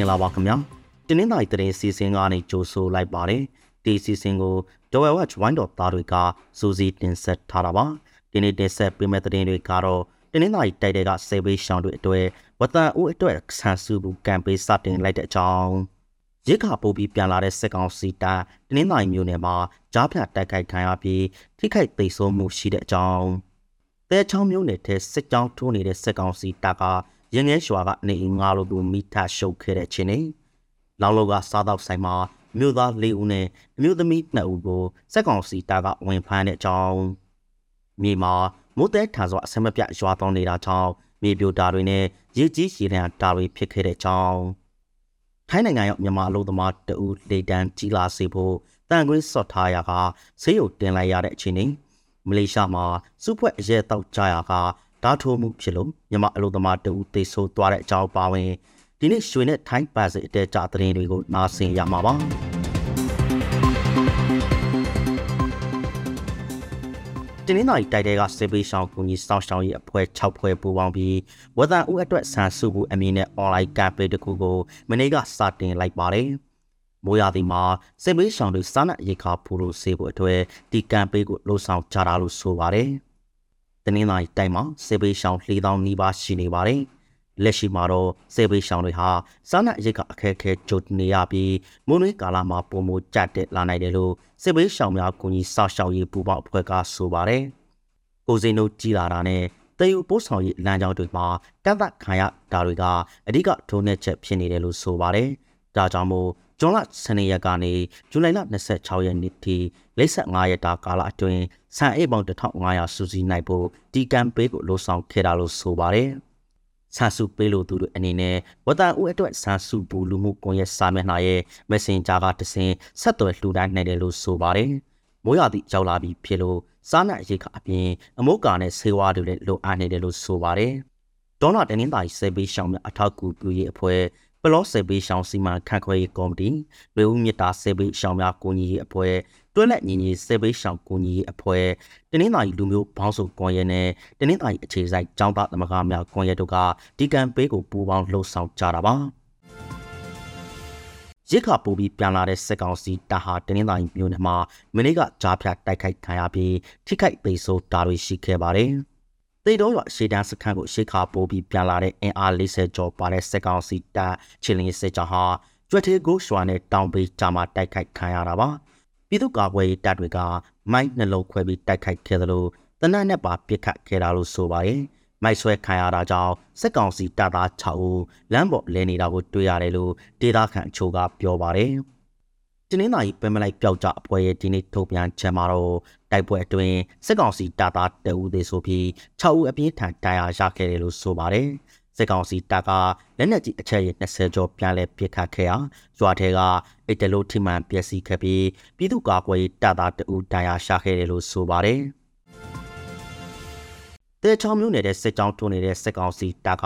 င်္ဂလာပါခင်ဗျာတင်းနှင်းတိုင်းတရင်စီစဉ်ကနေကြိုဆိုလိုက်ပါတယ်ဒီစီစဉ်ကို Dwell Watch ဝိုင်းတော်သားတွေကစူးစီးတင်ဆက်ထားတာပါဒီနေ့တင်ဆက်ပေးမယ့်သတင်းတွေကတော့တင်းနှင်းတိုင်းတိုက်တဲ့ကစေဘေးရှောင်းတွေအတွက်ဝတန်ဦးအတွက်ဆန်စုဘူးကမ်ပိန်းစတင်လိုက်တဲ့အကြောင်းရစ်ခါပိုးပြီးပြန်လာတဲ့စစ်ကောင်စီတပ်တင်းနှင်းတိုင်းမျိုးနယ်မှာကြားဖြတ်တိုက်ခိုက်ခံရပြီးထိခိုက်သိမ်းဆုံးမှုရှိတဲ့အကြောင်းတဲချောင်းမျိုးနယ်ထဲစစ်ကြောင်းထိုးနေတဲ့စစ်ကောင်စီတပ်က ရင်းငယ်ရွာကနေငါလိုသူမိထရှုပ်ခဲ့တဲ့ချင်းနေလောင်လောကစားတော့ဆိုင်မှာမြို့သား၄ဦးနဲ့အမျိုးသမီး2ဦးကိုစက်ကောင်စီတပ်ကဝင်ဖမ်းတဲ့အကြောင်းမြေမှာမိုးတဲထန်စွာအဆင်မပြရွာသွန်းနေတာကြောင့်မြေပြိုတာတွေနဲ့ရေကြီးရေလျံတာတွေဖြစ်ခဲ့တဲ့အကြောင်းထိုင်းနိုင်ငံရောက်မြန်မာအလို့သမားတဦးလေတန်းကြီးလာစေဖို့တန်ခွင်းစော့ထားရကဆေးရုံတင်လိုက်ရတဲ့အခြေအနေမလေးရှားမှာစုဖွဲ့အရဲတောက်ကြရက ဓာတ်ထိုးမှုဖြစ်လို့မြန်မာအလို့သမားတဦးတေဆိုးသွားတဲ့အကြောင်းပါဝင်ဒီနေ့ရွှေနဲ့ထိုင်းပါစီအတဲကြသတင်းတွေကိုနားဆင်ရမှာပါတင်းင်းနိုင်တိုက်တဲ့ကစေဘေးရှောင်းကူညီစောင့်ရှောက်ရေးအဖွဲ့6ဖွဲ့ပူးပေါင်းပြီးဝဒန်ဦးအတွက်ဆန်စုဘူးအမည်နဲ့ online campaign တစ်ခုကိုမနေ့ကစတင်လိုက်ပါတယ်။မိုးရသည်မှာစေဘေးရှောင်းတွေစားနပ်ရိက္ခာဖူလို့စေဖို့အတွက်ဒီ campaign ကိုလှုံ့ဆော်ကြတာလို့ဆိုပါတယ်။ တင်းင်းနိုင်တိုက်မှာစေဘေးရှောင်း၄000နီးပါးရှိနေပါတယ်။လက်ရှိမှာတော့စေဘေးရှောင်းတွေဟာစားနပ်ရိက္ခအခက်အခဲကြုံနေရပြီးမွန်းနွေးကာလမှာပုံမကြတက်လာနိုင်တယ်လို့စေဘေးရှောင်းများကူညီစောင့်ရှောက်ရေးပူးပေါင်းအဖွဲ့ကဆိုပါတယ်။ကိုစိန်တို့ကြီးလာတာနဲ့တယူပို့ဆောင်ရေးလမ်းကြောင်းတွေမှာကန့်သတ်ခံရတာတွေကအဓိကထုံးနှက်ချက်ဖြစ်နေတယ်လို့ဆိုပါတယ်။ဒါကြောင့်မို့ ဇွန်လ12ရက်ကနေဇူလိုင်လ26ရက်နေ့ထိ45ရက်တာကာလအတွင်းဆန်အိတ်ပေါင်း1500စုစည်းနိုင်ဖို့ဒီကမ်ပိန်းကိုလှုံ့ဆော်ခဲ့တာလို့ဆိုပါတယ်။ဆန်စုပေးလို့သူတို့အနေနဲ့ဝတန်ဦးအတွက်ဆန်စုဘူးလူမှုကွန်ရက်စာမျက်နှာရဲ့ Messenger ကတဆင်ဆက်သွယ်လှူဒါန်းနိုင်တယ်လို့ဆိုပါတယ်။မိုးရွာသည့်ရောက်လာပြီးဖြစ်လို့စားနပ်ရိက္ခာအပြင်အမုတ်ကာနဲ့ဆေးဝါးတွေလည်းလိုအပ်နေတယ်လို့ဆိုပါတယ်။ဒေါနာတင်းင်းတိုင်းစေဘေးရှောင်းများအထောက်အကူပြုရေးအဖွဲ့ ပလော့စေဘေးရှောင်းစီမံခန့်ခွဲရေးကော်မတီလူဦးမြတာစေဘေးရှောင်းများကိုညီရေးအဖွဲ့တွဲလက်ညီညီစေဘေးရှောင်းကိုညီရေးအဖွဲ့တင်းင်းတိုင်းလူမျိုးဘောင်းစုကွန်ရက်နဲ့တင်းင်းတိုင်းအခြေစိုက်ចောင်းသားသမဂ္ဂများကွန်ရက်တို့ကဒီကမ်ပိန်းကိုပူးပေါင်းလှုပ်ဆောင်ကြတာပါရစ်ခါပိုးပြီးပြန်လာတဲ့စက်ကောင်စီတာဟာတင်းင်းတိုင်းမျိုးနယ်မှာမနေ့ကကြားဖြတ်တိုက်ခိုက်ခံရပြီးထိခိုက်ပေဆိုးတာတွေရှိခဲ့ပါတယ်။ တေတော်ရွာရှေ့တန်းစခန်းကိုရှေ့ခါပိုးပြီးပြန်လာတဲ့အင်အား40ကျော်ပါတဲ့စက်ကောင်စီတပ်ချီလင်းစစ်ကြောင်းဟာကျွတ်သေးကိုရွှာနဲ့တောင်ပေးကြမှာတိုက်ခိုက်ခံရတာပါပြည်သူ့ကာကွယ်ရေးတပ်တွေကမိုက်နှလုံးခွဲပြီးတိုက်ခိုက်ခဲ့သလိုတနက်နဲ့ပါပစ်ခတ်ခဲ့တာလို့ဆိုပါတယ်မိုက်ဆွဲခံရတာကြောင့်စက်ကောင်စီတပ်သား6ဦးလမ်းပေါ်လဲနေတာကိုတွေ့ရတယ်လို့ဒေသခံအချို့ကပြောပါတယ် တင်းင်းသားကြီးပင်မလိုက်ပျောက်ကြအဖွဲ့ရဲ့ဒီနေ့ထုတ်ပြန်ချက်မှာတော့တိုက်ပွဲအတွင်းစစ်ကောင်စီတပ်သားတအူးသေးဆိုပြီး6ဦးအပြင်းထန်ဒဏ်ရာရခဲ့တယ်လို့ဆိုပါတယ်စစ်ကောင်စီတပ်ကလက်နက်ကြီးအချက်ရ20ကျော်ပြန်လဲပစ်ခတ်ခဲ့ရာရွာထဲကအိတ်တလို့ထိမှန်ပျက်စီးခဲ့ပြီးပြည်သူ့ကာကွယ်ရေးတပ်သားတအူးဒဏ်ရာရခဲ့တယ်လို့ဆိုပါတယ်တဲချောင်းမျိုးနယ်တဲ့စစ်ကြောင်းတွန်းနေတဲ့စစ်ကောင်စီတပ်က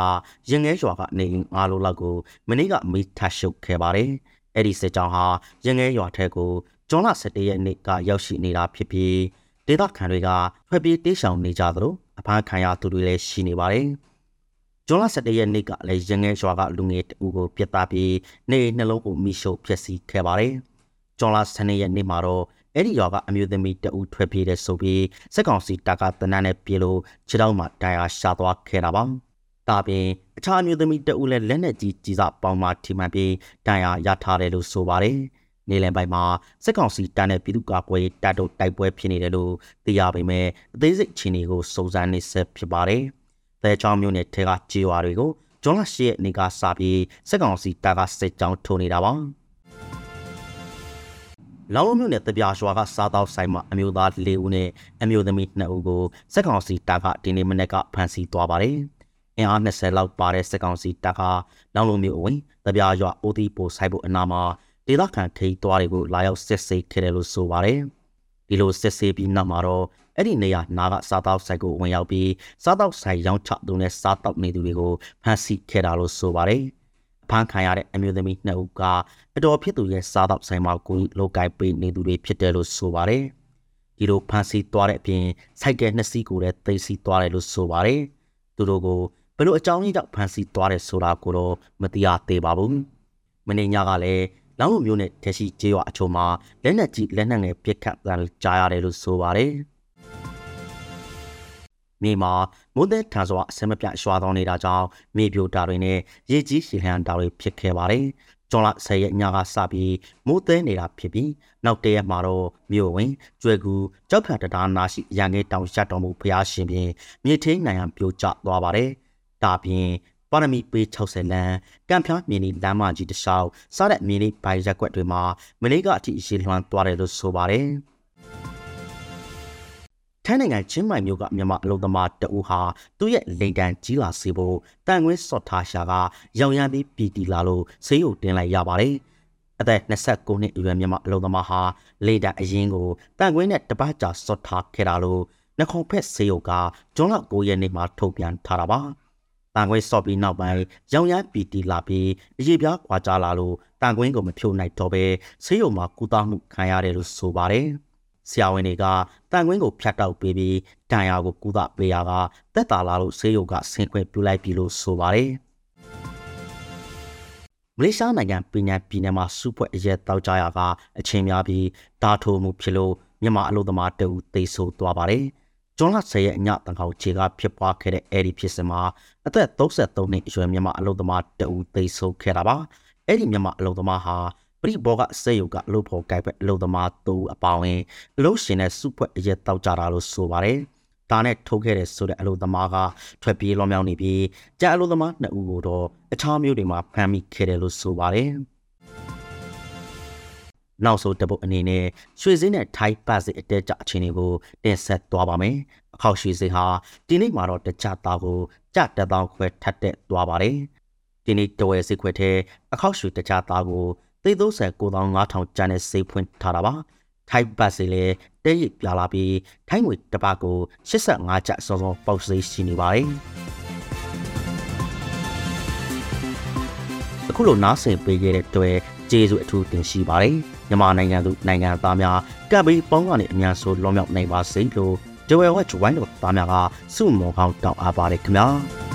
ရင်ငဲရွာကနေအားလုံးလောက်ကိုမနေ့ကမိထရှုပ်ခဲ့ပါတယ်။ အဲ့ဒီစစ်ကြောင်းဟာရငဲရွာထက်ကိုဂျွန်လ17ရက်နေ့ကရောက်ရှိနေတာဖြစ်ပြီးဒေသခံတွေကထွက်ပြေးတေးရှောင်နေကြသလိုအဖမ်းခံရသူတွေလည်းရှိနေပါတယ်။ဂျွန်လ17ရက်နေ့ကလည်းရငဲရွာကလူငယ်တဦးကိုပြစ်သားပြီးနေနှလုံးကိုမိရှုပ်ဖျက်ဆီးခဲ့ပါတယ်။ဂျွန်လ12ရက်နေ့မှာတော့အဲ့ဒီရွာကအမျိုးသမီးတဦးထွက်ပြေးတဲ့ဆိုပြီးစက်ကောင်စီတာကတနန်းနဲ့ပြေလို့ခြေထောက်မှာဒဏ်ရာရှာသွားခဲ့တာပါ။ ဒါပြင်အခြားမျိုးသမီးတဦးလည်းလက်နက်ကြီးကြီးစားပေါင်းမှထိမှန်ပြီးတန်ရာရထားတယ်လို့ဆိုပါတယ်။နေလယ်ပိုင်းမှာစစ်ကောင်စီတန်းတဲ့ပြည်သူ့ကာကွယ်တပ်တို့တိုက်ပွဲဖြစ်နေတယ်လို့သိရပေမဲ့အသေးစိတ်ချင်းတွေကိုစုံစမ်းနေဆက်ဖြစ်ပါတယ်။တဲချောင်းမျိုးနဲ့ထဲကကြေးဝါတွေကိုဂျွန်လ၈ရက်နေ့ကစပြီးစစ်ကောင်စီတပ်ကစစ်ကြောင်းထိုးနေတာပါ။လောင်လုံးမြို့နယ်တပြားရွာကစားတောက်ဆိုင်မှာအမျိုးသား၄ဦးနဲ့အမျိုးသမီး2ဦးကိုစက်ကောင်စီတပ်ကဒီနေ့မနေ့ကဖမ်းဆီးသွားပါတယ်။ အင်အား20လောက်ပါတဲ့စစ်ကောင်စီတပ်ကလောင်လုံးမျိုးအဝင်တပြားရွာအိုတီပိုဆိုင်ဖို့အနာမှာဒေသခံထိန်းသွားတွေကိုလာရောက်စစ်ဆေးခဲ့တယ်လို့ဆိုပါတယ်။ဒီလိုစစ်ဆေးပြီးနောက်မှာတော့အဲ့ဒီနေရာနာကစားတောက်ဆိုင်ကိုဝင်ရောက်ပြီးစားတောက်ဆိုင်ရောင်းချသူနဲ့စားတောက်နေသူတွေကိုဖမ်းဆီးခဲ့တာလို့ဆိုပါတယ်။ဖမ်းခံရတဲ့အမျိုးသမီးနှစ်ဦးကအတော်ဖြစ်သူရဲ့စားတောက်ဆိုင်မှာကိုလိုကိုက်ပေးနေသူတွေဖြစ်တယ်လို့ဆိုပါတယ်။ဒီလိုဖမ်းဆီးသွားတဲ့အပြင်စိုက်ကယ်နှစ်စီးကိုလည်းသိမ်းဆီးသွားတယ်လို့ဆိုပါတယ်။သူတို့ကို ဘယ်လိုအကြောင်းရင်းကြောင့်ဖမ်းဆီးသွားတယ်ဆိုတာကိုတော့မသိရသေးပါဘူးမနေ့ညကလည်းလောင်းလိုမျိုးနဲ့တက်ရှိကျေးရွာအချို့မှာလက်နက်ကြီးလက်နက်ငယ်ပစ်ခတ်တန်ကြားရတယ်လို့ဆိုပါတယ်မြေမှာမိုးသက်ထန်စွာအစမပြတ်ရွာသွန်းနေတာကြောင့်မြေပြိုတာတွေနဲ့ရေကြီးရှည်ဟန်တာတွေဖြစ်ခဲ့ပါတယ်။ကျွန်းလ10ရက်ညကစပြီးမိုးသဲနေတာဖြစ်ပြီးနောက်တရက်မှာတော့မြို့ဝင်ကျွဲကူကြောက်ဖြတ်တရားနာရှိရန်ကေတောင်ရတော်မူဖျားရှင်ပြင်မြေထင်းနိုင်ဟန်ပြိုကျသွားပါတယ်။ ဒါပြင်ပါရမီပေ60လမ်းကံဖျားမြင်းဒီလမ်းမကြီးတစ်လျှောက်စားတဲ့မြင်းဒီဘိုင်ရက်ကွက်တွေမှာမနေ့ကအထိရေလွှမ်းသွားတယ်လို့ဆိုပါတယ်။ထိုင်းနိုင်ငံချင်းမိုင်မြို့ကမြန်မာအလုံသမားတအူဟာသူ့ရဲ့လိန်တန်ကြီးလာစေဖို့တန်ခွင်းစော့ထားရှာကရောင်ရမ်းပြီးပြည်တီလာလို့ဆေးရုံတင်လိုက်ရပါတယ်။အသက်29နှစ်အရွယ်မြန်မာအလုံသမားဟာလိန်တန်အရင်ကိုတန်ခွင်းနဲ့တပတ်ကြာစော့ထားခဲ့တာလို့နှခုံဖက်ဆေးရုံကကျွန်းလ9ရက်နေ့မှာထုတ်ပြန်ထားတာပါ။ တန်ခွင်းစော့ပြီးနောက်ပိုင်းရောင်ရမ်းပြည်တီလာပြီးအရေးပြားခွာကြလာလို့တန်ခွင်းကိုမဖြုတ်နိုင်တော့ပဲဆေးရုံမှာကုသမှုခံရတယ်လို့ဆိုပါတယ်။ဆရာဝန်တွေကတန်ကွင်းကိုဖြတ်တောက်ပေးပြီးတန်ရာကိုကုသပေးရကတက်တာလာလို့ဆေးရုံကဆင်းခွင့်ပြုလိုက်ပြီလို့ဆိုပါတယ်မလေးရှားနိုင်ငံပညာပြည်နယ်မှာစုဖွဲ့အရက်တောက်ကြရကအချင်းများပြီးဒါထိုးမှုဖြစ်လို့မြန်မာအလို့သမားတအူသိဆိုသွားပါတယ် ကျွန်းလ10ရက်အညတန်ခေါင်ခြေကဖြစ်ပွားခဲ့တဲ့အဲဒီဖြစ်စဉ်မှာအသက်33နှစ်အရွယ်မြန်မာအလို့သမားတအူသိဆိုခဲ့တာပါအဲ့ဒီမြန်မာအလို့သမားဟာပရိဘောကစေယုကအလုပ်ဖို့ကြိုက်ပဲအလုပ်သမားတူအပေါင်းရင်အလုပ်ရှင်နဲ့စုဖွဲ့အရက်တောက်ကြတာလို့ဆိုပါတယ်။ဒါနဲ့ထိုးခဲ့တဲ့ဆိုတဲ့အလုပ်သမားကထွက်ပြေးလွန်မြောက်နေပြီးကြာအလုပ်သမားနှစ်ဦးကိုတော့အခြားမျိုးတွေမှာဖမ်းမိခဲ့တယ်လို့ဆိုပါတယ်။ နောက်ဆုံးတပုတ်အနေနဲ့ရွှေစင်းနဲ့ထိုင်းပတ်စစ်အတဲကြအခြေအနေကိုတင်ဆက်သွားပါမယ်။အခောက်ရွှေစင်းဟာဒီနေ့မှာတော့တကြသားကိုကြတက်တောင်းခွဲထပ်တက်သွားပါတယ်။ဒီနေ့တဝဲစစ်ခွဲထဲအခောက်ရွှေတကြသားကိုသိသိုးဆယ်9500ကျန်တဲ့စေးဖွင့်ထားတာပါထိုင်းဘတ်စီလေတဲရပြလာပြီးထိုင်းငွေတစ်ပတ်ကို85ကျပ်စောစောပေါက်စေးရှိနေပါတယ်အခုလိုနားဆင်ပေးခဲ့တဲ့တွေ့ကျေးဇူးအထူးတင်ရှိပါတယ် မြန်မာနိုင်ငံသူနိုင်ငံသားများကပ်ပြီးပေါင်းကနေအများဆုံးလွန်မြောက်နိုင်ပါစေလို့ Joel Watch ဝိုင်းတော်သားများကစုမော်ကောင်းတောင်းအားပါတယ်ခင်ဗျာ